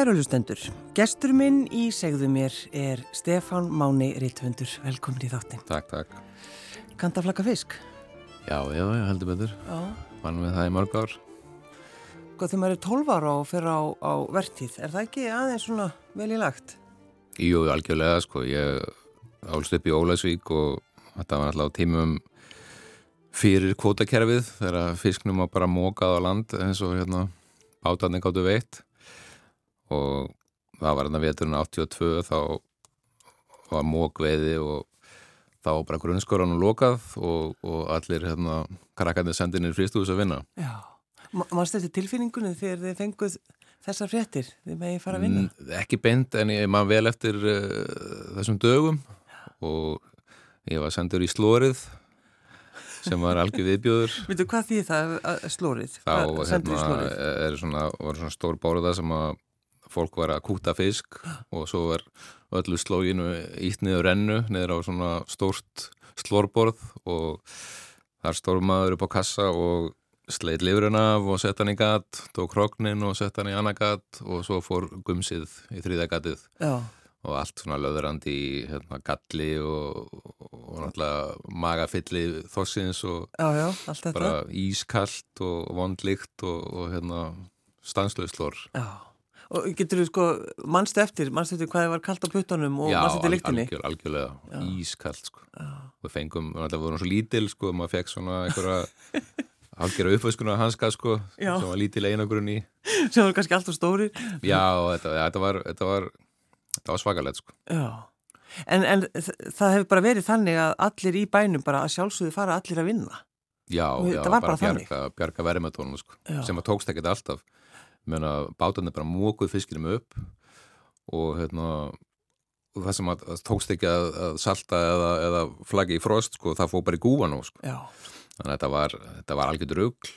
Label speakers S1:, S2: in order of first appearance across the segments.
S1: Kæru hlustendur, gestur minn í segðu mér er Stefán Máni Rittvöndur. Velkomin í þáttin.
S2: Takk, takk.
S1: Kanta flaka fisk?
S2: Já, já, ég heldur betur.
S1: Já.
S2: Vannum við það í mörg ár.
S1: Góð þegar maður er 12 ára og fyrir á, á vertíð, er það ekki aðeins svona vel í lagt?
S2: Jú, algjörlega, sko. Ég álst upp í Ólagsvík og þetta var alltaf tímum fyrir kvotakerfið þegar fisknum var bara mókað á land eins og hérna bátarnir gáttu veitt og það var hérna veturinn 82 þá var mókveiði og þá var bara grunnskóranum lokað og, og allir hérna krakkarnir sendinir frístúðus að vinna.
S1: Já. Mannst þetta tilfinningunni þegar þið fenguð þessar fréttir þið megið fara að vinna?
S2: N ekki beint en ég maður vel eftir uh, þessum dögum og ég var sendur í slórið sem var algjör viðbjóður
S1: Veitu hvað því það slórið?
S2: Þá hérna, er svona, svona stór bóruða sem að fólk var að kúta fisk og svo var öllu slóginu ítt niður rennu niður á svona stórt slórborð og þar stór maður upp á kassa og sleitt lifurinn af og sett hann í gatt tók kroknin og sett hann í annar gatt og svo fór gumsið í þrýða gattið og allt svona löðurandi í hérna, galli og, og náttúrulega magafilli þossins og
S1: já, já,
S2: bara ískallt og vondlikt og, og hérna stanslauslor
S1: Já Og getur þú sko, mannstu eftir, mannstu eftir hvað það var kallt á puttunum og mannstu eftir líktinni?
S2: Já, algjör, algjörlega, Já. ískallt sko. Já. Við fengum, það voru svo lítil sko, maður fekk svona einhverja halgjara uppvæskuna hanska sko, Já. sem var lítil einagrunn í.
S1: Sem var kannski alltaf stóri.
S2: Já, þetta, þetta var, þetta var, þetta var svakalegt sko.
S1: Já, en, en það hefur bara verið þannig að allir í bænum bara að sjálfsögðu fara allir að vinna.
S2: Já, já, bara, bara bjarga, bjarga verðmetónum sko, sem að tókst ekkert alltaf meðan að bátarnir bara mókuð fiskinum upp og hérna og það sem að, að tókst ekki að, að salta eða, eða flaggi í frost sko, það fóð bara í gúan og sko. þannig að þetta var, var algjörður ugl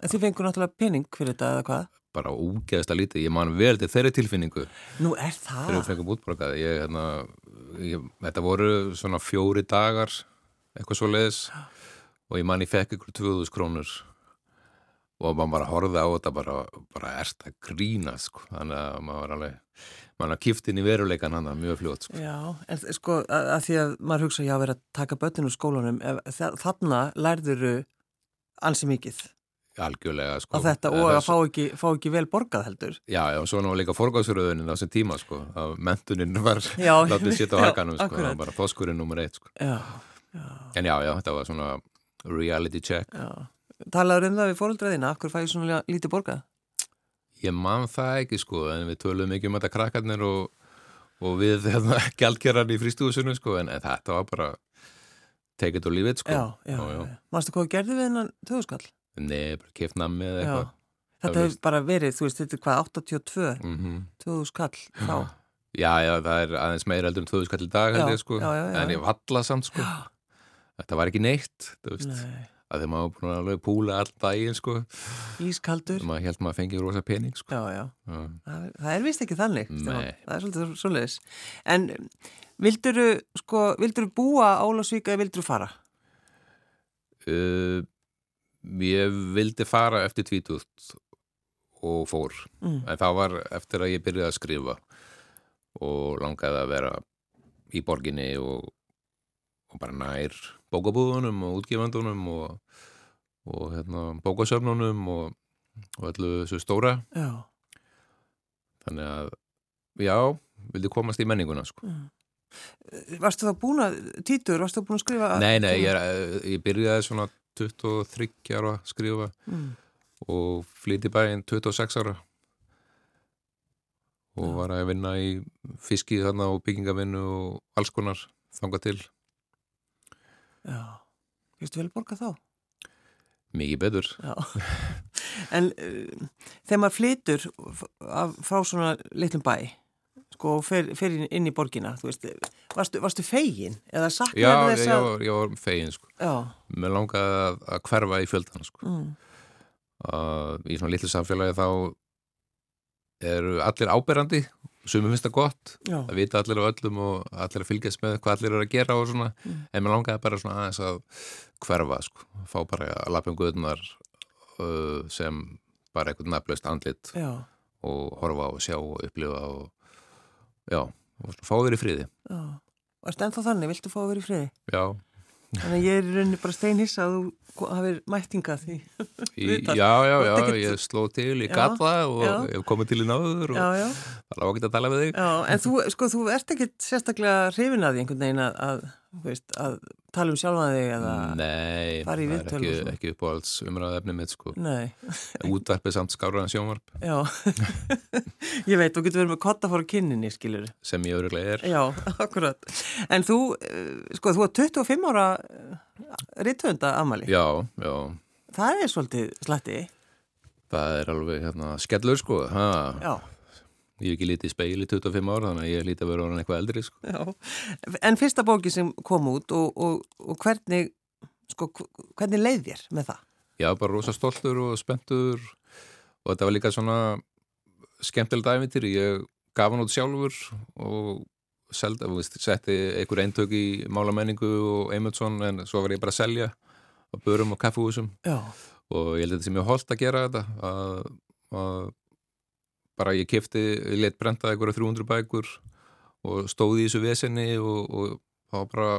S1: En þið fengur náttúrulega pening fyrir þetta eða hvað?
S2: Bara úgeðast að lítið, ég man vel til þeirri tilfinningu.
S1: Nú er það?
S2: Þegar við fengum útborgað. Hérna, þetta voru svona fjóri dagar eitthvað svo leiðis og ég man ég fekk ykkur 2000 krónur og maður bara horfið á þetta bara, bara erst að grína sko. þannig að maður var alveg maður var kift inn í veruleikan hann mjög fljótt sko.
S1: Já, en sko að, að því að maður hugsa já að vera að taka börninu úr skólanum. Þarna lærðuru ansi mikið.
S2: Algjörlega sko.
S1: Á þetta og að fá ekki, fá ekki vel borgað heldur.
S2: Já, já, svo náðu líka forgáðsröðunin á þessum tíma sko. Að mentunin var látið sitt á hakanum sko, var bara fóskurinn nummer eitt sko.
S1: Já, já.
S2: en já, já, þetta var svona reality check.
S1: Já Talaður um það við fóröldraðina, akkur fæði svona lítið borgað?
S2: Ég man það ekki sko, en við tölum ekki um þetta krakkarnir og, og við hérna, gældkerran í frístúðusunum sko, en, þetta var bara or leave it sko.
S1: Já, já, já. já. Mástu hvað gerði við hennan töðuskall?
S2: Nei, bara keft nammi eða eitthvað.
S1: Þetta hefur bara verið, þú veist, þetta er hvað, 82 mm -hmm. töðuskall þá?
S2: Já, já, það er aðeins meira heldur en töðuskall í dag held ég sko, en ég valla samt sko. Þetta var ekki neitt, þú veist. Nei að maður var búin að alveg púla all daginn sko
S1: Ískaldur
S2: maður held maður að fengi rosa pening sko
S1: Já, já, já. Það, það er vist ekki þannig Nei. það er svolítið svolítið en vildur þú sko, vildur búa Álasvík eða vildur fara?
S2: Uh, ég vildi fara eftir tvítútt og fór mm. en það var eftir að ég byrjaði að skrifa og langaði að vera í borginni og, og bara nær bókabúðunum og útgifandunum og, og hérna, bókasöfnunum og, og allu þessu stóra
S1: já.
S2: þannig að já, vildi komast í menninguna sko.
S1: Varstu þá búin að títur, varstu þá búin að skrifa
S2: Nei, nei, ég, er, ég byrjaði svona 23 ára að skrifa mm. og flyti bæinn 26 ára og já. var að vinna í fiski þarna og byggingavinnu og alls konar þanga til
S1: Já, fyrstu vel borga þá?
S2: Mikið betur.
S1: Já, en uh, þegar maður flytur frá svona litlum bæ, sko, og fer, fer inn í borgina, þú veist, varstu, varstu fegin? Eða saknaði þess að...
S2: Já, ég var fegin, sko.
S1: Já.
S2: Mér langaði að, að hverfa í fjöldan, sko. Mm. Uh, í svona litlu samfélagi þá eru allir áberandi Sumum finnst það gott,
S1: Já.
S2: að vita allir á öllum og allir að fylgjast með hvað allir eru að gera og svona, mm. en mér langaði bara svona aðeins að hverfa, sko, fá bara að lapja um guðunar uh, sem bara eitthvað nefnlaust andlit
S1: Já.
S2: og horfa og sjá og upplifa og já, og fá þér í friði
S1: Já. Og ertu ennþá þannig, viltu fá vera í friði?
S2: Já,
S1: Þannig að ég er í rauninni bara steinhissa að þú hafið mættingað því.
S2: í, já, já, já, ég sló til, ég
S1: Já,
S2: gat það og hef komið til í náður og
S1: Já, já.
S2: það er ágætt að tala við þig
S1: Já, en þú, sko, þú ert ekkit sérstaklega hrifin að því einhvern veginn að, veist, að tala um sjálfan þig eða...
S2: Nei,
S1: fara í
S2: það er ekki, ekki upp á alls umræða efni mitt sko.
S1: Nei,
S2: Útvarpið samt skára en sjónvarp
S1: já. ég veit, þú getur verið með kottafóra kynninni, skilur.
S2: sem ég öruglega er.
S1: Já, akkurat. En þú, eh, sko, þú er 25 ára rittöfunda amali.
S2: Já, já,
S1: Það er svolítið slatti.
S2: það er alveg hérna, skellur sko. Ha.
S1: Já,
S2: Ég hef ekki lítið í speil í 25 ár þannig að ég líti að vera orðin eitthvað eldri sko.
S1: já. En fyrsta bóki sem kom út og, og, og hvernig, sko, hvernig leið þér með það?
S2: Já, bara rosa stoltur og spenntur og þetta var líka svona skemmtilega dæmitir. Ég gaf hann út sjálfur og selda, veist, setti einhver eintök í málamenningu og Eymundsson en svo var ég bara að selja á börum og kaffehúsum
S1: Já,
S2: og ég held að þetta sem ég holdt að gera þetta að, að bara ég kefti, let brenda einhverja 300 bækur og stóði í þessu vesenni og, og það var bara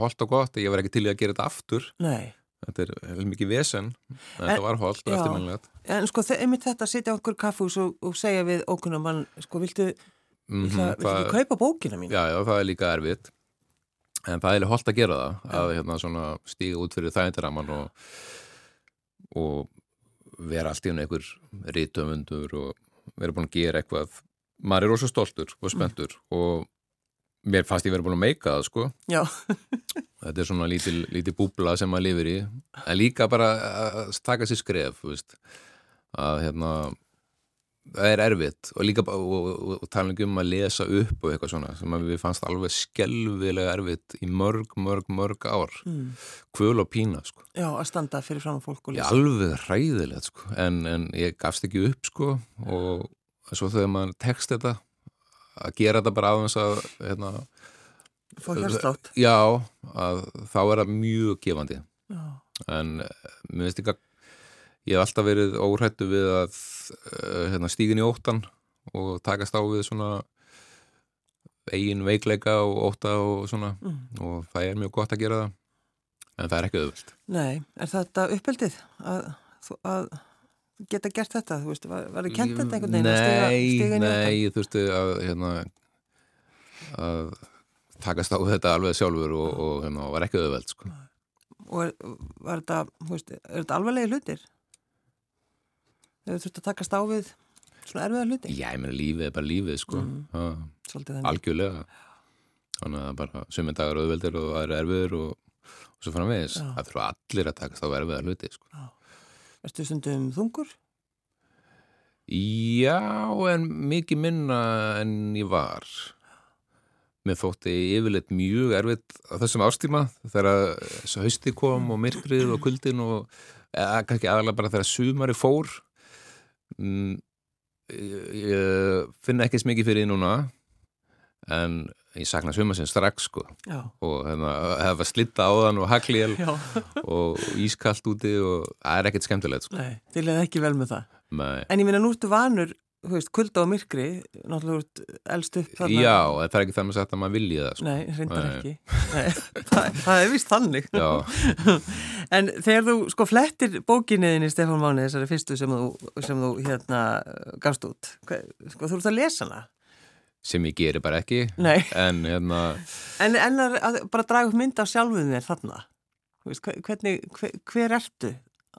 S2: holdt og gott, ég var ekki til í að gera þetta aftur
S1: nei.
S2: þetta er vel mikið vesen en,
S1: En-
S2: þetta var holdt og
S1: já.
S2: eftirmennilegt
S1: En sko, einmitt þetta að sitja okkur kaffús og, og segja við ókunnum mann, sko, viltu,
S2: mm
S1: viltu, viltu ekki kaupa bókina mín?
S2: já, já, það er líka erfitt en það er holdt að gera það að hérna svona stíga út fyrir þægindaraman og, og vera allt í einhver rítöfundur og vera búin að gera eitthvað. Maður er rosa stoltur og spenntur og mér fannst ég verið búin að meika það sko. Þetta er svona lítil, lítil búbla sem maður lifir í. En líka bara að taka sér skref veist, að hérna það er erfitt og líka og, og, og tala um að lesa upp og eitthvað svona sem við fannst alveg skelvilega erfitt í mörg, mörg, mörg ár
S1: mm.
S2: kvöl og pína sko
S1: já, að standa fyrir fram á fólk og
S2: ég
S1: lýsa.
S2: alveg hræðilegt sko en, en ég gafst ekki upp sko og svo þegar maður tekst þetta að gera þetta bara aðeins að hérna,
S1: Fá hérslátt.
S2: já, að þá er það mjög gefandi
S1: Já,
S2: en eh, mér finnst ekki að ég hef alltaf verið óhrættu við að uh, hérna, stígin í óttan og takast á við svona eigin veikleika og ótta og svona
S1: mm.
S2: og það er mjög gott að gera það en það er ekki auðvöld
S1: Nei, er þetta uppeldið að, að geta gert þetta, þú veist, var, þið kent þetta einhvern veginn
S2: Nei,
S1: stiga
S2: nei, ég þurfti að hérna að takast á þetta alveg sjálfur og, og hérna, var ekki auðveld sko.
S1: Og er, var þetta, þú veist, er þetta alvarlega hlutir? Þegar þú þurft að takast á við svona erfiða hluti?
S2: Já, ég meina lífið er bara lífið sko.
S1: Mm.
S2: algjörlega þannig að bara sömur dagar auðveldir og aðra erfiður og, og svo framvegis það þurfa allir að takast á erfiða hluti sko.
S1: Erstu stundum þungur?
S2: Já, en mikið minna en ég var mér þótti yfirleitt mjög erfitt á þessum ástíma þegar þessu hausti kom og myrkrið og kuldin og eða, kannski aðalega bara þegar sumari fór mm, ég, finna ekki smikið fyrir því núna en ég sakna sumarsins strax sko
S1: Já.
S2: og hérna, hefa slitta á þann og haglél
S1: Já,
S2: og ískallt úti og það er ekkert skemmtilegt sko.
S1: nei, til eða ekki vel með það.
S2: Nei.
S1: En ég minna, nú ertu vanur, þú veist, kulda og myrkri, náttúrulega elst upp þarna.
S2: Já, það er ekki það með sagt að maður vilji það sko.
S1: Nei, reyndar
S2: Nei.
S1: ekki. Nei, það, það er vist þannig. En þegar þú sko flettir bókinniðinni Stefán Máni, þessari fyrstu sem þú, sem þú hérna gafst út, sko þú ert að lesa hana.
S2: sem ég geri bara ekki
S1: Nei,
S2: en hérna,
S1: en, en að, að bara draga upp mynd af sjálfuð þér þarna. Veist, hve- hvernig, hver, hver ertu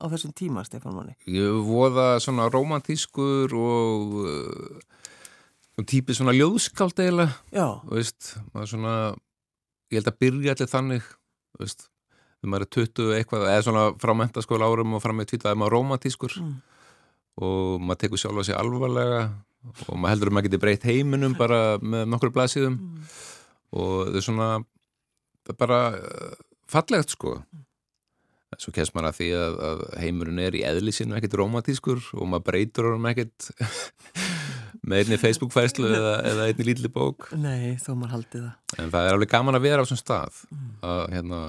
S1: á þessum tíma, Stefán Máni?
S2: ég voða svona romantískur og uh, típið svona ljóðskáld eiginlega,
S1: Já,
S2: þú veist maður svona, ég held að byrja allir þannig, þú veist þegar maður er 20 eitthvað, eða svona frá mentaskóla árum og fram með tvítið, er maður romantískur
S1: Mm.
S2: og maður tekur sjálfa sig alvarlega og maður heldur að maður geti breytt heiminum bara með nokkur blaðsíðum
S1: Mm.
S2: og þau svona það er bara uh, fallegt sko en svo kemst maður að því að, að heimurinn er í eðli sinu ekkert romantískur og maður breytur honum ekkert með einni Facebook-færslu eða, eða einni lítli bók
S1: nei, þó maður haldið það.
S2: en það er alveg gaman að vera á þessum stað
S1: Mm.
S2: að hérna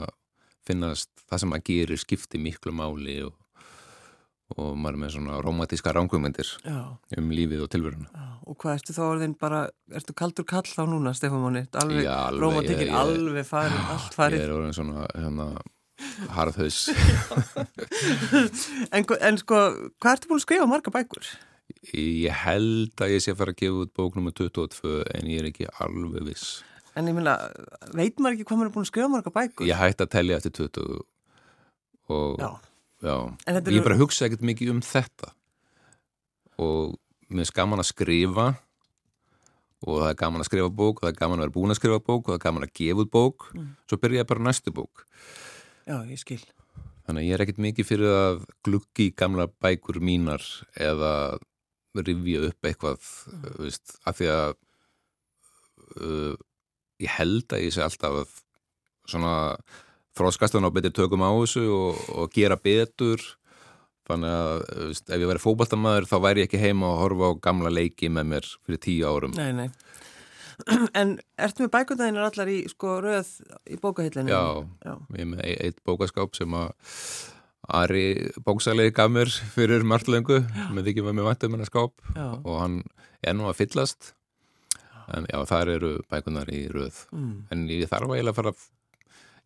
S2: finnast það sem maður gerir skipti miklu máli og, og maður er með svona romantíska rángumyndir um lífið og tilveruna
S1: Og hvað ertu þá orðin bara, ertu kaldur kall þá núna Stefán Máni?
S2: Alveg,
S1: romantíkin alveg farin, allt farin
S2: Ég er orðin svona hérna, harðhaus.
S1: En, en sko, hvað ertu búin að skrifa marga bækur?
S2: Ég held að ég sé að fara að gefa út bóknum með 22 en ég er ekki alveg viss.
S1: En ég minna, veit maður ekki hvað maður er búin að skrifa marga bækur?
S2: Ég hætti að tellja eftir 20 og já. Já, ég er bara hugsa ekkert mikið um þetta. Og mér er gaman að skrifa og það er gaman að skrifa bók og það er gaman að vera búin að skrifa bók og það er gaman að gefa út bók. Mm. svo byrja ég bara næstu bók
S1: Já, ég skil.
S2: Þannig að ég er ekkert mikið fyrir að gluggi gamla bækur mínar eða rifja upp eitthvað mm. veist, af því að uh, ég held að ég sé alltaf að svona þróskastan á betið tökum á þessu og, og gera betur. Þannig að veist, ef ég væri fókbaltamæður þá væri ég ekki heima og horfa á gamla leiki með mér fyrir tíu árum.
S1: Nei, nei En ertu með bækundæðinar allar í sko rauð í bókahillinu?
S2: Já, Já, ég er með eitt bókaskáp sem að Ari bóksalegi gaf mér fyrir marglöngu með því ekki með mér vantum hennar skáp já. og hann er nú að fyllast en já, þar eru bækundar í rauð mm. en ég þarf að eiginlega fara að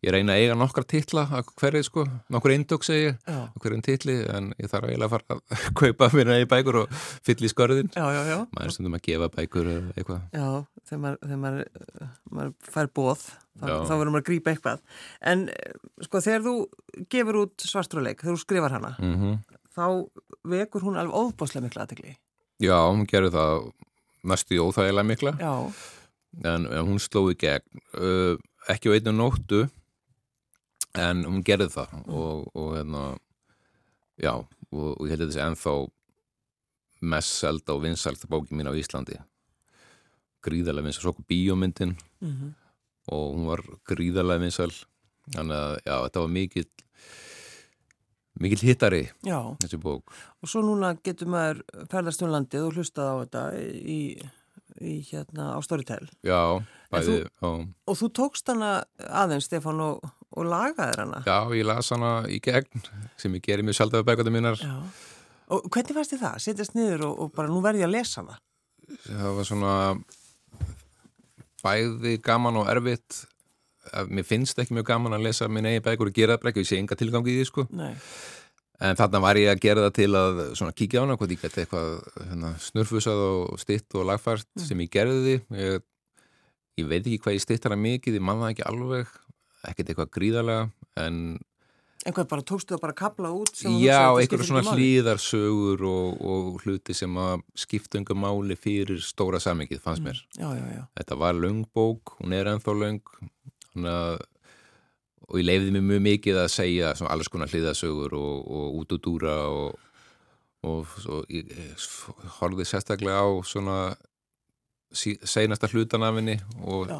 S2: ég reyna að eiga nokkar titla hverju sko, nokkur eindug segi hverjum titli, en ég þarf eiginlega að fara að kaupa mér í bækur og fyll í skörðin.
S1: Já, já, já.
S2: maður er stundum að gefa bækur eitthvað.
S1: Já, þegar maður, þegar maður, maður fær bóð, þá, þá verður maður að grípa eitthvað. En sko þegar þú gefur út svartróleik, þegar þú skrifar hana mm -hmm. þá vekur hún alveg óbáslega mikla aðtegli
S2: Já, hún gerur það næstu í óþægilega mikla. En, en hún sló í gegn. Uh, ekki á einu nóttu en hún gerði það mm. og, og hérna já, og, og ég held að þessi ennþá mest selda og vinsalda bóki mín á Íslandi gríðarlega vinsal, svo okkur bíómyndin mm -hmm. og hún var gríðarlega vinsal þannig að já, þetta var mikill mikill hittari já. þessi bók
S1: og svo núna getur maður ferðast um landið og hlustað á þetta í, í hérna á Storytel
S2: já, bæði
S1: þú, og þú tókst hana aðeins Stefán og og lagaðir hana.
S2: Já, ég las hana í gegn sem ég gerir mjög sjálf af bækvæðum mínar. Já.
S1: Og hvernig fannst þið það? Sittast niður og, og bara nú verði ég að lesa hana?
S2: Það var svona bæði gaman og erfitt. Mér finnst ekki mjög gaman að lesa minn eigi bækur og gera það ekki, ég sé enga tilgang í því sko. Nei. En þarna var ég að gera það til að svona kíkja á hana, hvað ég geti eitthvað hérna, snurfusað og stitt og lagfært mm. sem ég gerði því. Ég, ég veit ekki hvað ég stitt hana mikið, ég manna ekki alveg ekkert eitthvað gríðarlega en
S1: En hvað, bara tókstu það bara að kapla út?
S2: Já, einhverju svona hlýðarsögur og, og hluti sem að skipta yngur máli fyrir stóra samengið, fannst mér.
S1: Mm, já, já, já.
S2: Þetta var lungbók, hún er ennþá lung, að, og ég leiði mér mjög mikið að segja alls konar hlýðarsögur og, og út og dúra og, og ég horfið sérstaklega á svona seinasta hlutan af henni og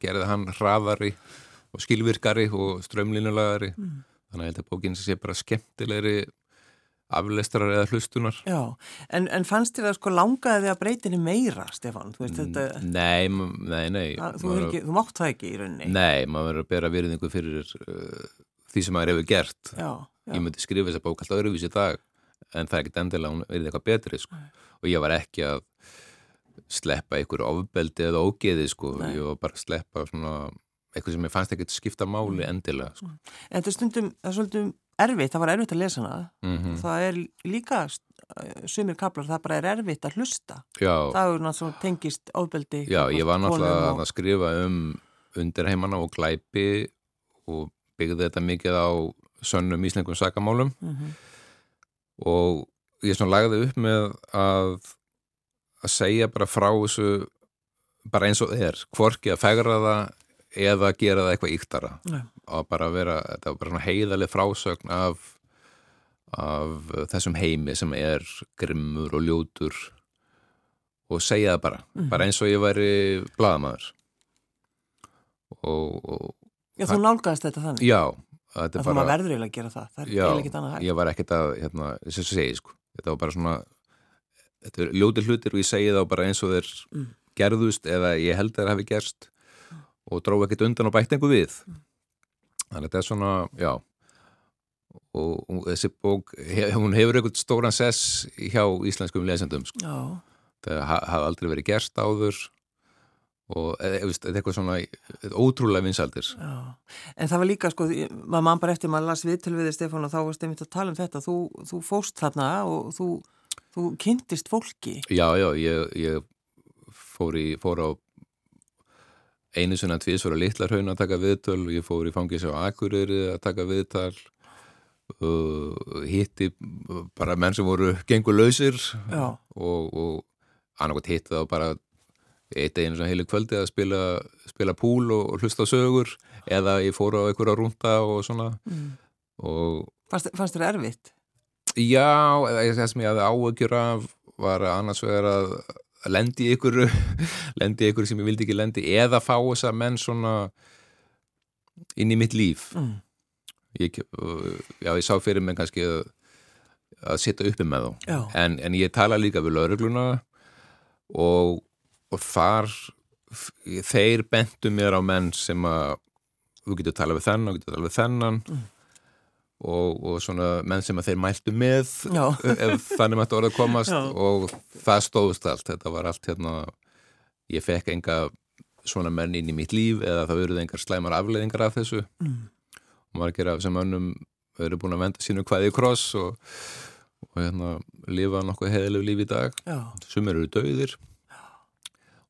S2: gerði hann hraðari og skilvirkari og strömlínulagari mm. þannig að þetta bókin sé bara skemmtilegri aflestrar eða hlustunar
S1: Já, en, en fannst þér að sko langaði þið að breytinni meira, Stefán? Veist, þetta...
S2: Nei, nei, nei
S1: að, Þú, ekki, þú mátt það ekki í rauninni
S2: Nei, maður verður að bera virðingu fyrir uh, því sem maður hefur gert já, já. Ég myndi skrifa þessa bók alltaf öruvísi dag en það er ekkit endilega hún verið eitthvað betri sko. og ég var ekki að sleppa einhverju ofbeldi eða ógeði sko. ég var bara að sleppa svona eitthvað sem ég fannst ekkert skipta máli mm. endilega sko.
S1: En þetta er stundum, það er svolítið erfitt, það var erfitt að lesa hana mm -hmm. það er líka sumir kaplar, það bara er erfitt að hlusta Já. það er náttúrulega tengist ofbeldi
S2: Já, ég var náttúrulega og... að skrifa um undirheimana og glæpi og byggði þetta mikið á sönnum íslengum sakamálum mm -hmm. og ég svona lagði upp með að að segja bara frá þessu bara eins og er, hvorki að fegra það eða gera það eitthvað íktara Nei. og bara vera, þetta var bara heiðaleg frásögn af, af þessum heimi sem er grimmur og ljótur. Og segja það bara, mm bara eins og ég væri bladamæður og, og
S1: Já, þú nálgæðist þetta þannig?
S2: Já
S1: Það er bara verður eiginlega að gera það, það er eiginlega ekkit annað hægt.
S2: Já, ég var ekkit að, hérna, þess að segja sko, þetta var bara svona þetta er ljóti hlutir og ég segi það bara eins og þeir mm. gerðust eða ég held að það hefði gerst og dróð ekkert undan og bætt einhver við. Þannig að þetta er svona, já. Og, og þessi bók, hún hefur einhvern stóran sess hjá íslenskum lesendum sko. það hafa aldrei verið gerst áður og þetta er eitthvað svona ótrúlega vinsaldir
S1: En það var líka sko, maður mann bara eftir maður las við til við þig Stefán og þá varst einmitt að tala um þetta. Þú, þú fóst þarna og þú, þú kynntist fólki
S2: Já, já, ég, ég fór, í, fór á einu svona tvísvara litlar haun að taka viðtöl og ég fór í fangis á Akureyri að taka viðtal uh, hitti bara menn sem voru gengur lausir og, og annarkot hitti þá bara eitt einu svona heilu kvöldi að spila, spila púl og, og hlusta sögur eða ég fór á einhverja rúnda og svona mm. og
S1: Fannst, fannst þér erfitt?
S2: Já, það sem ég hafði áökjur af var annars vegar að lendi ykkur lendi ykkur sem ég vildi ekki lendi eða fá þess að menn svona inn í mitt líf mm. ég, já, ég sá fyrir mig kannski að, að sitta uppi með þá en, en ég tala líka við laurugluna og og þar þeir bentu mér á menn sem að þú getur tala við þennan, þú getur tala við þennan mm. Og, og svona menn sem að þeir mæltu með Já. ef þannig mættu orðið komast Já. og það stóðust allt, þetta var allt hérna, ég fekk enga svona menn inn í mitt líf eða það verið engar slæmar afleðingar af þessu mm. og margir af þessum önnum eru búin að venda sínu hvaði kross og, og hérna lifa nokkuð heðilegu líf í dag, sem eru döðir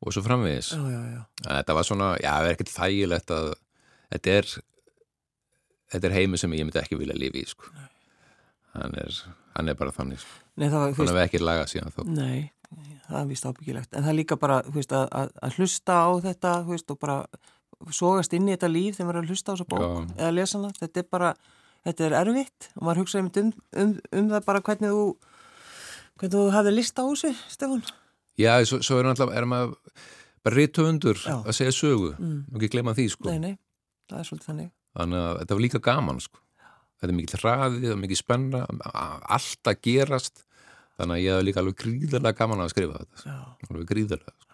S2: og svo framvegis já, já. þetta var svona, já, það er ekkert þægilegt að þetta er þetta er heimi sem ég myndi ekki vilja lifi í sko. hann er, hann er bara þannig sko. Nei, var, hann er ekki lagað síðan þó
S1: Nei, það er vist ábyggilegt en það er líka bara, veist, að, að hlusta á þetta, veist, og bara sógast inn í þetta líf þegar maður er að hlusta á þessu bók eða lesa hana, þetta er bara þetta er erfitt og maður hugsaði um, um, um það bara hvernig þú hvernig þú hafði lista á þessu, Stefán
S2: Já, svo, svo er náttúrulega, er maður bara rítuundur að segja sögu mm. og ekki glema því, sko.
S1: Nei, nei, það er svolítið þannig.
S2: Þannig að þetta var líka gaman, sko. Þetta er mikið hraðið, er mikið spenna, allt að gerast, þannig að ég hef líka alveg gríðarlega gaman að skrifa þetta. Já. Alveg gríðarlega, sko.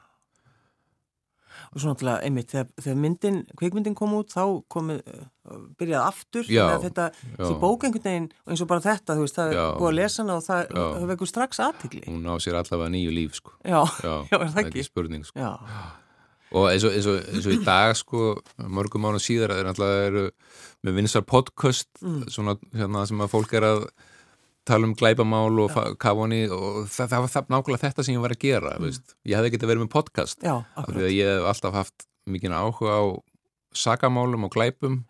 S1: Og svo náttúrulega einmitt þegar, þegar myndin, kveikmyndin kom út þá komið, uh, byrjaði aftur já, þetta, þessi bók einhvern veginn og eins og bara þetta, þú veist, það er búið að lesa hana og það, það veikur strax aðtikli
S2: hún á sér allavega nýju líf, sko.
S1: Já, já, já er það ekki?
S2: spurning, sko og eins og, eins, og, eins og í dag, sko mörgum mánu síðar, það er náttúrulega með vinsar podcast mm. svona, hérna, sem að fólk er að tala um glæpamál og kafoni og það, það var það, nákvæmlega þetta sem ég var að gera mm. ég hefði getið verið með podcast
S1: Já,
S2: af því að ég hef alltaf haft mikið áhuga á sagamálum og glæpum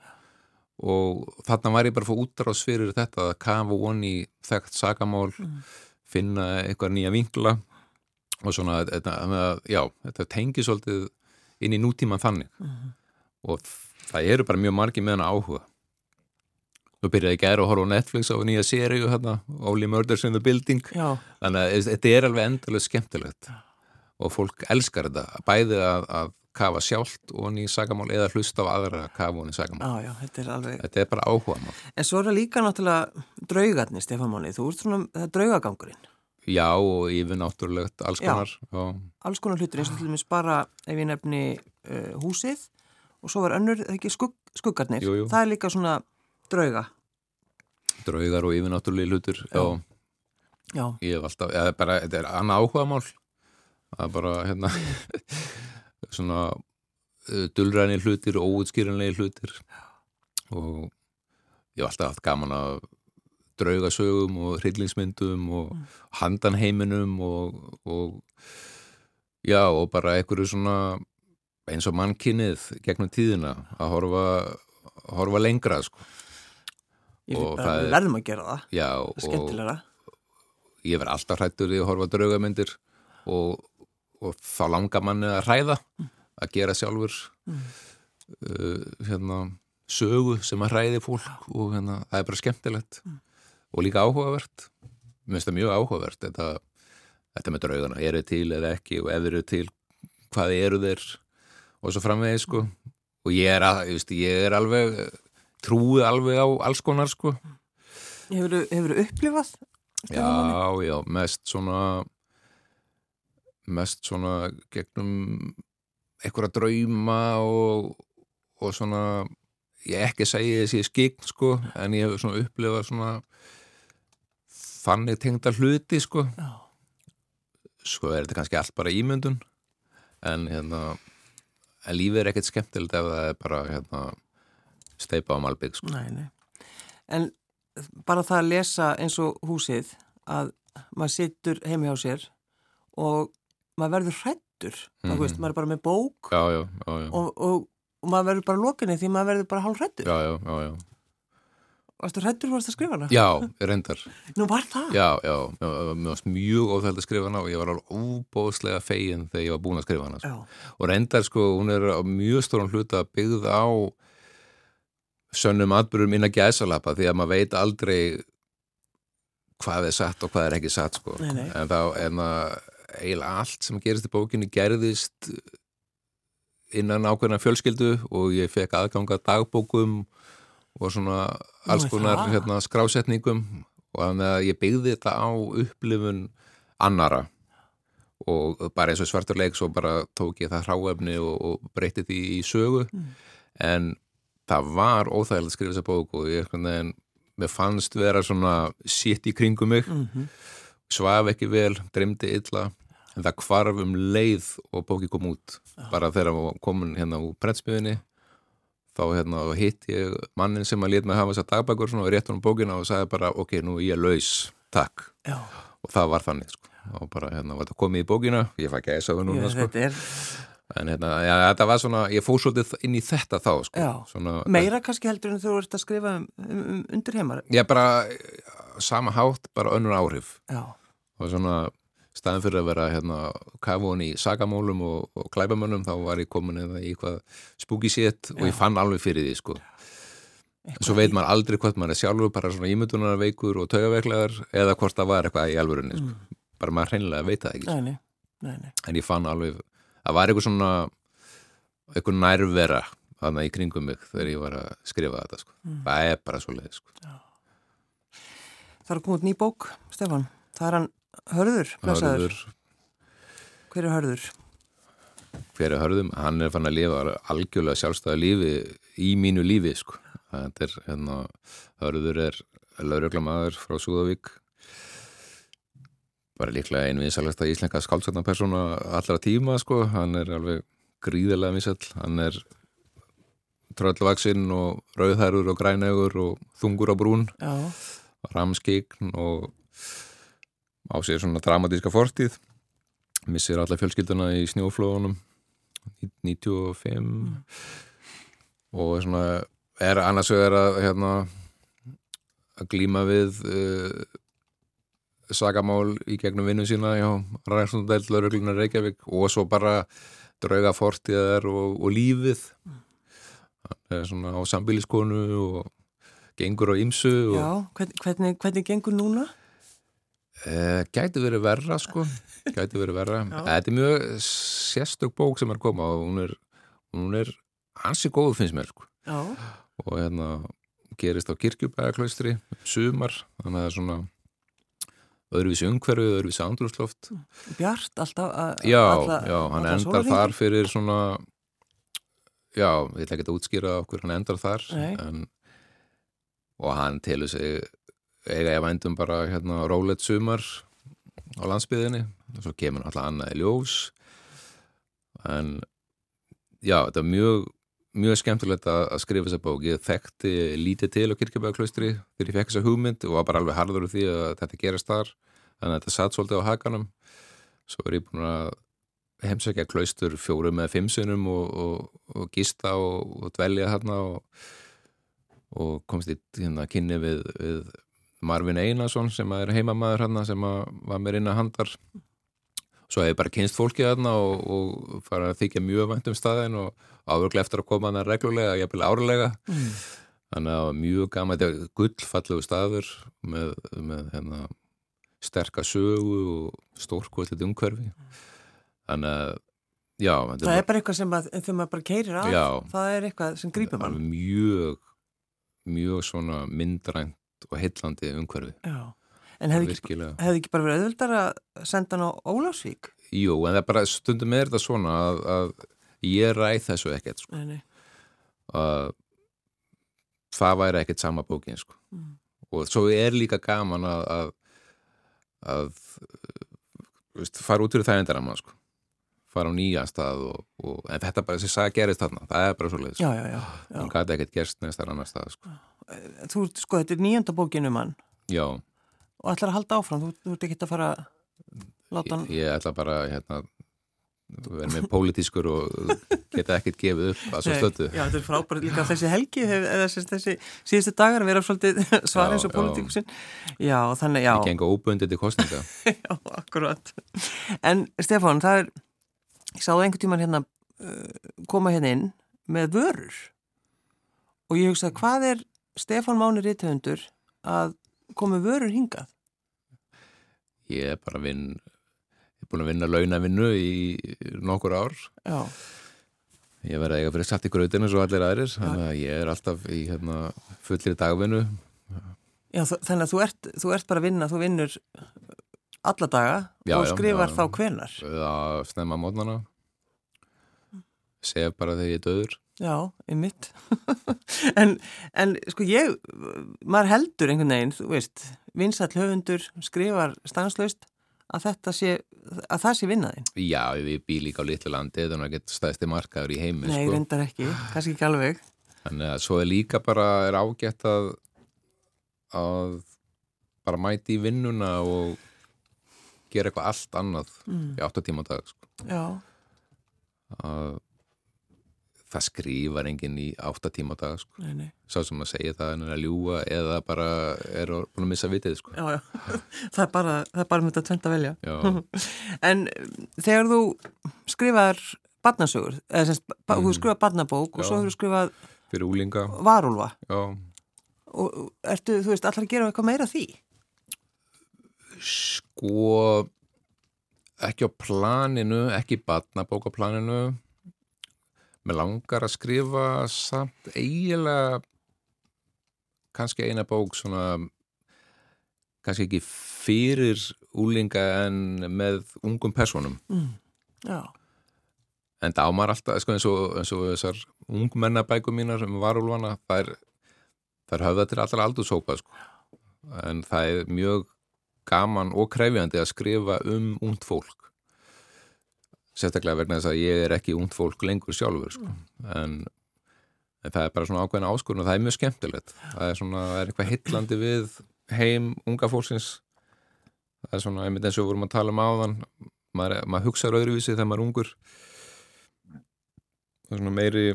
S2: og þarna var ég bara að få útráðs fyrir þetta að kafa voni þekkt sagamál mm. finna eitthvað nýja vingla og svona þetta, já, þetta tengi svolítið inn í nútíman þannig. Mm. og það eru bara mjög margi með hana áhuga. Nú byrjaði gæri að horfa á Netflix á nýja sériu hérna, Only Murders in the Building. Já. þannig að þetta er alveg endalega skemmtilegt. Og fólk elskar þetta bæði að, að kafa sjálft og nýja sagamál eða hlusta á aðra að kafa og nýja sagamál
S1: já, já, þetta, er alveg...
S2: þetta er bara áhuga mál
S1: En svo er það líka náttúrulega draugarnir Stefán Máni, þú ert svona, draugagangurinn
S2: Já og yfir náttúrulegt alls konar
S1: já, alls konar hlutur eins og til dæmis bara ef ég nefni uh, húsið og svo var önnur, ekki skugg, skuggarnir? Jú, jú. það er líka svona drauga.
S2: Draugar og yfirnáttúrulega hlutur já. já, ég hef alltaf eða bara, þetta er annað áhuga mál það er bara, hérna svona uh, dullræni hlutir og óutskýranlegi hlutir. Og ég hef alltaf haft gaman að draugasögum og hryllingsmyndum og mm. handanheiminum og, og já, og bara einhverju svona eins og mannkinnið gegnum tíðina að horfa, horfa lengra, sko
S1: Ég finnst bara að við verðum að gera það. Já. Það er skemmtilega.
S2: Ég verð alltaf hrættur í að horfa draugamyndir og, og þá langar manni að hræða, mm. að gera sjálfur mm. uh, hérna, sögu sem að hræði fólk og hérna, það er bara skemmtilegt mm. Og líka áhugavert. Mér finnst það mjög áhugavert þetta, þetta með draugana, eru til eða ekki og ef eru til, hvað eru þeir og svo framvegið sko og ég er, að, ég er alveg trúið alveg á alls konar sko
S1: Hefur þú upplifað?
S2: Já, já, mest svona mest svona gegnum einhverja drauma og, og svona ég ekki segi þessi skikn sko en ég hef svona upplifað svona þannig tengda hluti sko Já. sko er þetta kannski allt bara ímyndun en hérna en lífið er ekkert skemmtilegt ef það er bara hérna steipa á malbygg sko.
S1: Nei, nei. En bara það að lesa eins og húsið að maður sittur heimi á sér og maður verður hrættur mm -hmm. veist, maður er bara með bók
S2: já, já, já,
S1: og, og, og maður verður bara lokinni því maður verður bara hálf hrættur
S2: Já, já, já
S1: Varstu hrættur fórst að skrifa hana?
S2: Já, reyndar
S1: Nú var það?
S2: Já, já, mér varst mjög óþægt að skrifa hana og ég var alveg óbóðslega fegin þegar ég var búin að skrifa hana sko. og reyndar sko, hún er á mjög stórn hluta byggð á sönnum atbyrjum inn að gæsalappa því að maður veit aldrei hvað er satt og hvað er ekki satt sko.
S1: nei, nei.
S2: en þá er það eiginlega allt sem gerist í bókinni gerðist innan ákveðna fjölskyldu og ég fekk aðganga dagbókum og svona alls konar hérna, skrásetningum og þannig að ég byggði þetta á upplifun annara og bara eins og svarturleik svo bara tók ég það hráefni og, og breytti því í sögu. Mm. en það var óþægilegt að skrifa þessa bók og ég mér fannst vera svona sitt í kringum mig. Mm -hmm. svaf ekki vel, dremdi illa en það kvarf um leið og bóki kom út. Bara þegar það komin hérna úr prentsmiðinni þá hérna, hitt ég mannin sem að leta mig hafa þessa dagbækur og rétt hún um bókina og sagði bara ok, nú ég er laus, takk
S1: Já.
S2: og það var þannig sko. og bara hérna, var þetta komið í bókina ég fæ ekki að þess að það núna sko.
S1: Er
S2: en hérna, já, þetta var svona, ég fóð svolítið inn í þetta þá, sko.
S1: Svona, Meira kannski heldur en þú ert að skrifa um, um, um undir heimar?
S2: Ég bara, sama hátt, bara önnur áhrif.
S1: Já.
S2: Og svona, staðin fyrir að vera hérna, kafun í sagamólum og, og klæbamönnum, þá var ég komin eða í eitthvað spúkisett og ég fann alveg fyrir því, sko. Eitthvað Svo veit maður aldrei hvort maður er sjálfur, bara svona ímyndunarveikur og taugaveiklegar, eða hvort það var eitthvað í alvörunni, sko. Mm. Bara maður hreinlega veit það ekki,
S1: sko. Nei, nei, nei.
S2: En ég fann alveg það var eitthvað svona eitthvað nærvera þannig í kringum mig þegar ég var að skrifa þetta sko. mm. það er bara svo leið sko.
S1: Það er komið ný bók Stefan, það er hann Hörður,
S2: Hörður.
S1: Hver er Hörður?
S2: Hver er Hörðum? Hann er fann að lifa algjörlega sjálfstæða lífi í mínu lífi sko. er, hérna, Hörður er lauröglamaður frá Súðavík bara líklega einu vinsalasta íslenska skálsögnapersona allra tíma sko, hann er alveg gríðilega vinsall, hann er tröllvaksinn og rauðhærur og grænaugur og þungur á brún ramskign og á sér svona dramatíska fortíð missir alla fjölskylduna í snjóflóðunum 95 mm. og svona er annars vegar að hérna að glíma við uh, sagamál í gegnum vinnu sína hjá Ræðsundeld, Löruglunar Reykjavík og svo bara drauga fortíðar og, og lífið það er svona á sambíliskonu og gengur á ymsu
S1: Já, hvernig, hvernig gengur núna?
S2: Eh, gæti verið verra sko. Gæti verið verra. Þetta er mjög sérstök bók sem er koma og hún er, hún er hansi góð finnst mér sko.
S1: Já.
S2: og hérna gerist á kirkjubæðaklaustri sumar, þannig að það er svona öðruvísi umhverfið, öðruvísi andrúsloft
S1: Bjart alltaf
S2: Já, alla, já, hann endar þar fyrir svona já, ég ætla ekki að útskýra okkur hann endar þar en, og hann telur sig eiga ég vændum bara hérna rólegt sumar á landsbyðinni og svo kemur alltaf annað í ljós. En já, þetta er mjög mjög skemmtilegt að, skrifa þessa bók. Ég þekkti lítið til á kirkjabæðaklaustri þegar ég fekk þessa hugmynd og var bara alveg harður því að þetta gerast þar. Þannig að þetta satt svolítið á hakanum. Svo er ég búin að heimsækja klaustur fjórum eða fimmsunum og, og, og gista og, og dvelja hérna og komst í hérna kynni við, við Marvin Einarsson sem er heimamæður hérna sem var mér inn að handar. Svo hef ég bara kynst fólkið hérna og fara að þykja mjög vænt um staðin og áðurlega eftir að koma hana reglulega, ég vil árlega. Mm. þannig að mjög gama þetta er gullfallegu staður með, með hérna, sterkar sögu og stórkvöldið umhverfi. Þannig að já,
S1: það er bara eitthvað sem að, þegar maður bara keirir
S2: já,
S1: það er eitthvað sem grýpur mann.
S2: Mjög, mjög svona myndrænt og heillandi umhverfi
S1: já. en hefði ekki, hef ekki bara verið auðvöldar að senda hann á Ólásvík?
S2: Jú, en það bara stundum er þetta svona að, að ég ræð þessu ekkert sko.
S1: nei, nei.
S2: Uh, það væri ekkert sama bókin sko. mm. og svo er líka gaman að að, að veist, fara út fyrir þægindarama sko. fara á nýja stað og, og, en þetta bara, þessi saga gerist þarna það er bara svo leiðis hann gæti ekkert gerst neðst þar annar stað sko.
S1: Þú, sko, þetta er nýjönda bókin um hann.
S2: Já.
S1: Og ætlar að halda áfram, þú, þú ert ekki að fara láta hann
S2: Ég, ég ætla bara, hérna verður með pólitískur og geta ekkert gefið upp að svo stötu
S1: Já, þetta er frábært. Líka þessi helgi eða þessi síðustu dagar að vera svolítið svar eins og pólitíkusinn. Já, þannig, já.
S2: Ég gengur óbundið til kostninga
S1: Já, akkurat. En Stefán, það er ég sáðu einhvern tíman hérna uh, koma hérna inn með vörur. Og ég hugsaði, hvað er Stefán Máni Ritthöndur að koma vörur hingað?
S2: Ég er bara vinn Ég er búin að vinna launavinnu í nokkur ár.
S1: Já.
S2: Ég verði eiga fyrir satt í gröðinu svo allir aðrir, þannig að ég er alltaf í hérna, fullir dagvinnu.
S1: Já, þannig að þú ert, þú ert bara að vinna, þú vinnur alla daga já, og skrifar já, þá hvenar?
S2: Já, snemma mótnana. Sef bara þegar ég döður.
S1: Já, í mitt. en, en sko ég, maður heldur einhvern veginn, þú veist, vinsall höfundur, skrifar stanslöst að þetta sé, að það sé vinnaðinn?
S2: Já, við býr líka á litlu landi að það getur stæðsti markaður í heimi
S1: Nei, sko. reyndar ekki, kannski ekki alveg
S2: Þannig að svo er líka bara er ágætt að að bara mæti í vinnuna og gera eitthvað allt annað mm. í 8 tíma dag sko.
S1: Já
S2: að það skrifar enginn í 8 tíma dag sko.
S1: nei, nei.
S2: svo sem að segja það en að ljúa eða bara er búin að missa vitið sko.
S1: já, já. það er bara það bara þetta tvent að velja en þegar þú skrifar barnasögur, eða semst mm. þú skrifar barnabók og svo þú skrifar
S2: fyrir úlinga
S1: varúlva
S2: og
S1: ertu, þú veist, allar að gera eitthvað meira því?
S2: Sko ekki á planinu, ekki barnabók á planinu Mér langar að skrifa samt eiginlega kannski eina bók svona kannski ekki fyrir úlinga en með ungum personum.
S1: Mm, já.
S2: En það ámar alltaf, sko, eins og, eins og þessar ungmennabæku mínar sem um var úlvana, það er, það er höfða til allra aldursópa, sko. En það er mjög gaman og krefjandi að skrifa um ungt fólk sérstaklega vegna þess að ég er ekki ungd fólk lengur sjálfur sko. en, en það er bara svona ákveðin áskurinn og það er mjög skemmtilegt. Það er svona, það er eitthvað hillandi við heim unga fólksins. Það er svona, einmitt eins og við vorum að tala um áðan. Maður, maður hugsaður öðruvísi þegar maður er ungur. Það er svona meiri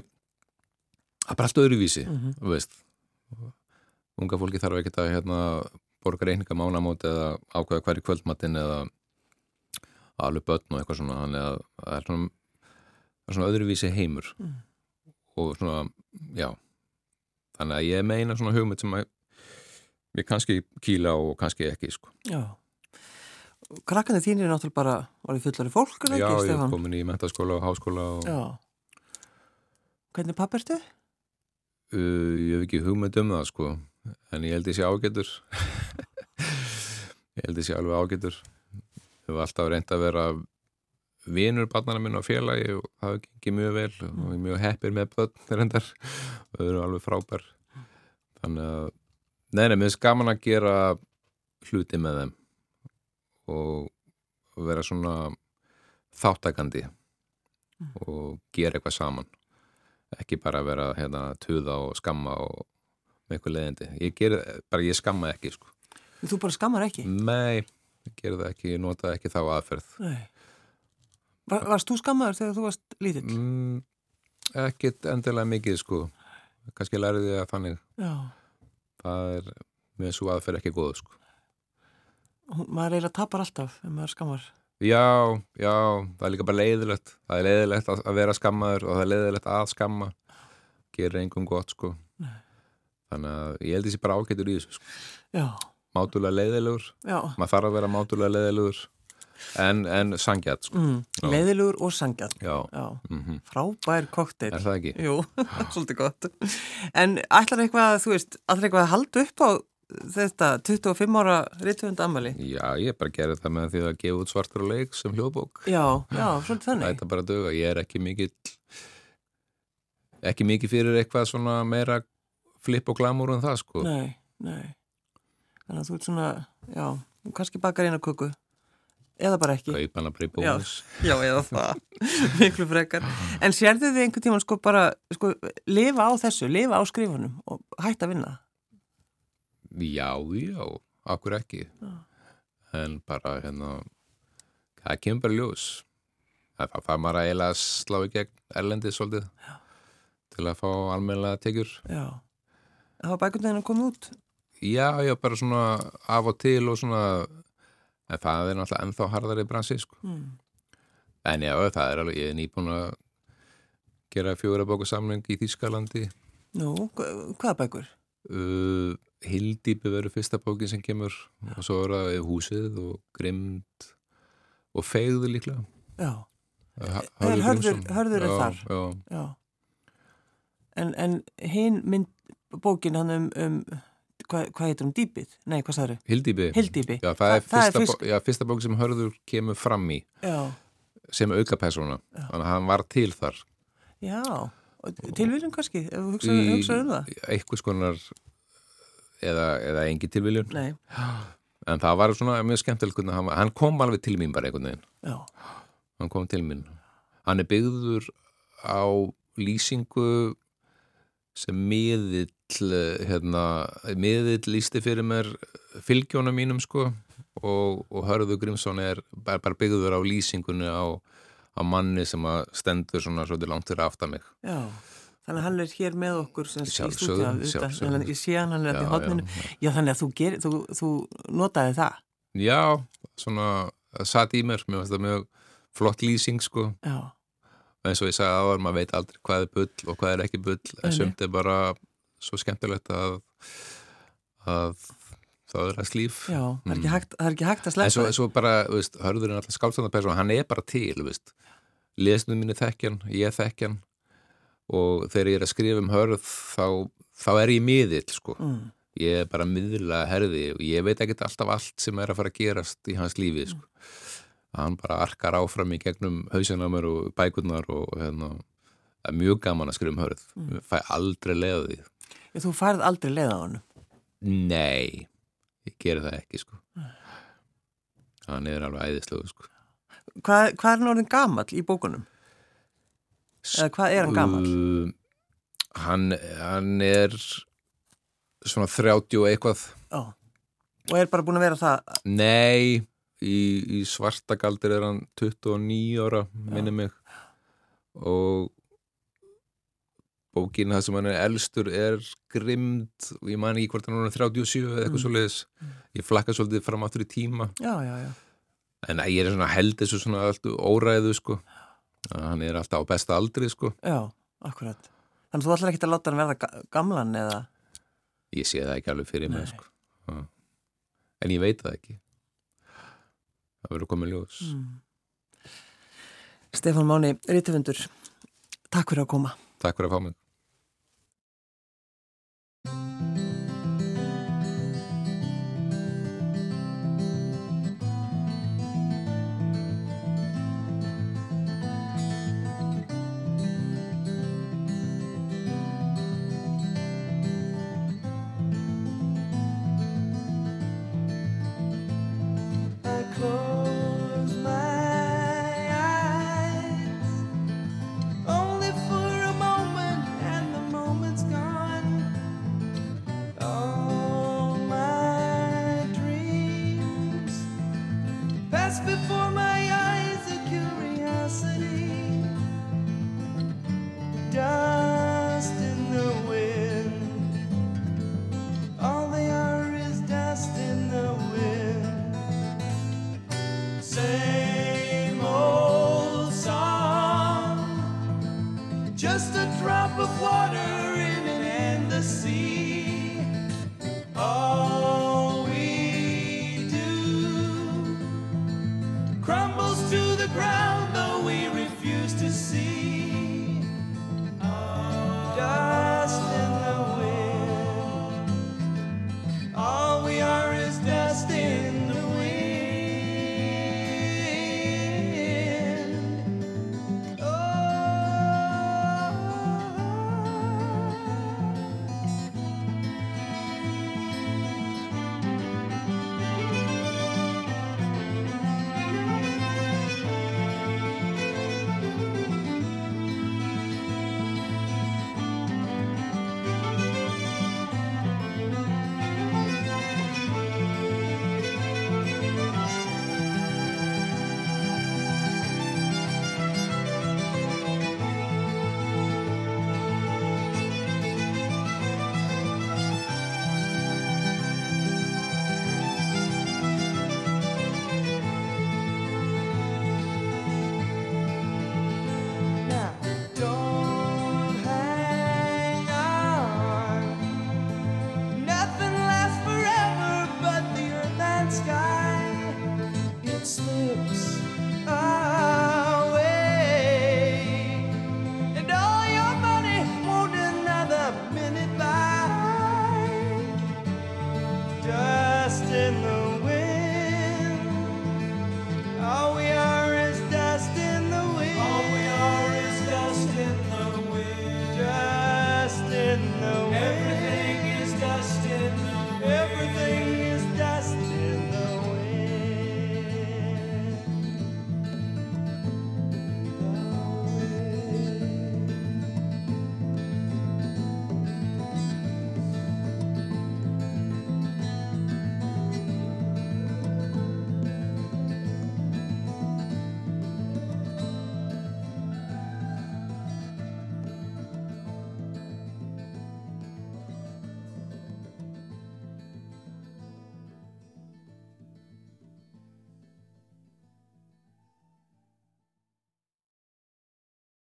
S2: það er bara allt öðruvísi mm -hmm. veist. Unga fólki þarf ekki að hérna, borga reyninga mánamóti eða ákveða hverju kvöldmattin eða alveg börn og eitthvað svona þannig að það er svona, svona öðruvísi heimur. Mm. og svona, já þannig að ég meina svona hugmynd sem að ég kannski kýla og kannski ekki, sko.
S1: Já. Krakkandi þín er náttúrulega bara varðið fullari fólk,
S2: er
S1: ekki,
S2: Stefán?
S1: Já,
S2: ég er komin í mentaskóla og háskóla og...
S1: Já. Hvernig pappa ertu?
S2: Uh, ég hef ekki hugmynd um það, sko. En ég held sé ágætur. Ég held sé alveg ágætur hefur alltaf reynd að vera vinur barnana minn á félagi og það hefur gengið mjög vel og ég er mjög heppir með börn reyndar og þau eru alveg frábær. Þannig að neina, mér finnst gaman að gera hluti með þeim og vera svona þáttakandi og gera eitthvað saman. Ekki bara vera hérna tuða og skamma og með eitthvað leðindi ég, gera, bara, ég skamma ekki sko.
S1: Þú bara skammar ekki?
S2: Nei gerði ekki, notaði ekki þá aðferð.
S1: Var, Varst þú skammaður þegar þú varst lítill? Mm,
S2: ekkit endilega mikið sko. Kannski læriði ég að þannig.
S1: Já.
S2: það er með svo aðferð ekki góð sko.
S1: Maður eiginlega tapar alltaf ef maður skammar
S2: Já, já, það er líka bara leiðilegt. Það er leiðilegt að vera skammaður og það er leiðilegt að skamma. Gerir einhverjum gott sko. Nei. þannig að ég held þessi bara ágættur í þessu sko.
S1: Já
S2: mátulega leiðilegur. Maður þarf að vera mátulega leiðilegur. En, en sangjart sko.
S1: mm, leiðilegur og sangjart
S2: mm
S1: -hmm. frábær kokteil.
S2: Er það ekki?
S1: Jú, svolítið gott. En ætlar eitthvað, þú veist, ætlar eitthvað að halda upp á þetta 25 ára rítuðunda ammali?
S2: Já, ég er bara að gera það með því að gefa út svartur og leik sem hljóðbók.
S1: Já, já, svolítið þannig.
S2: Það er bara að döga, ég er ekki mikið ekki mikið fyrir eitthvað svona meira flip og glamúr en það sko.
S1: Nei, nei Þannig að þú ert svona, já, kannski bakar eina kuku eða bara ekki. Já, já eða það, miklu frekar. En sérðu þið einhvern tíman sko bara sko, lifa á þessu, lifa á skrifunum og hætta að vinna?
S2: Já, já, okkur ekki. Já. en bara hérna það kemur bara ljós. Það fær maður að eiginlega slá í gegn erlendið svolítið já. til að fá almennilega tekjur.
S1: Já, það var bækundeginn að koma út
S2: Já, já, bara svona af og til og svona en það er náttúrulega ennþá harðar í bransi sko. mm. en já, það er alveg ég er nýbúin að gera fjóra bókasamling í Þýskalandi
S1: Nú, hvaða bækur?
S2: Uh, Hildýpi verður fyrsta bókin sem kemur já. og svo er það húsið og grimd og fegðu líklega
S1: Já Hörður, hörður er þar
S2: já.
S1: Já. En, en hinn mynd bókin hann um, um hvað, hvað heitir hún, dýpið? Nei, hvað sagður þau?
S2: Hildýpi.
S1: Hildýpi.
S2: Já, það, það er, fyrsta, er fyrst... já, fyrsta bók sem hörður kemur fram í.
S1: Já.
S2: sem aukapersona þannig að hann var til þar.
S1: Já, tilviljun kannski? Ef þú hugsaðu hugsa um það?
S2: Eitthvað skonar eða, eða engi tilviljun.
S1: Nei.
S2: En það var svona mjög skemmtilegt hann, hann kom alveg til mín bara einhvern veginn.
S1: Já.
S2: Hann kom til mín. Hann er byggður á lýsingu sem miðill hérna, miðill lísti fyrir mér fylgjónum mínum sko og, og Hörðu Grímsson er bara, bara byggður á lýsingunni á, á manni sem stendur svona svolítið langt fyrir aftan mig.
S1: Já, þannig að hann er hér með okkur sem í stúdíu ég sé hann hann er í hodninu já, já. já, þannig að þú, ger, þú, þú notaði það?
S2: Já, svona satt í mér, mér finnst það mjög flott lýsing sko.
S1: Já.
S2: Eins og ég sagði áður, maður veit aldrei hvað er bull og hvað er ekki bull, en sumt er bara svo skemmtilegt að, að það er að slíf
S1: Já, það er ekki hægt, er ekki hægt að sleppa
S2: En svo, svo bara, veist, hörður er alltaf skálstöndarperson hann er bara til, veist. Lesnum minni þekkjan, ég þekkjan og þegar ég er að skrifa um hörð þá, þá er ég miðill sko,
S1: mm.
S2: ég er bara miðla herði og ég veit ekkert alltaf allt sem er að fara að gerast í hans lífi sko. Mm. Hann bara arkar áfram í gegnum hausinamur og bækurnar og hérna, það er mjög gaman að skrifa um hörð. Mm. fæ aldrei leða því
S1: Þú færð aldrei leða á hann?
S2: Nei, ég ger það ekki sko hann er alveg æðislegu sko
S1: Hvað, hvað er náttúrulega gammal í bókunum? Eða hvað er hann gammal? Uh,
S2: hann, hann er svona 30 og eitthvað
S1: Ó. Og er bara búin að vera það?
S2: Nei í, í svartagaldir er hann 29 ára, minni mig og bókin það sem hann er elstur er grimd og ég man ekki hvort hann er 37 eða eitthvað mm. svo leiðis ég flakka svolítið fram áttur í tíma.
S1: Já, já, já.
S2: en ég er svona held þessu svona alltaf óræðu sko. Hann er alltaf á besta aldri sko.
S1: Já, akkurat. Þannig að þú ætlar ekki að láta hann verða gamlan eða?
S2: Ég sé það ekki alveg fyrir mig sko. En ég veit það ekki. Það verður komið ljós. Mm.
S1: Stefán Máni, Rítifundur Takk fyrir að koma.
S2: Takk fyrir að fá mig
S3: crumbles to the ground, though we refuse to see.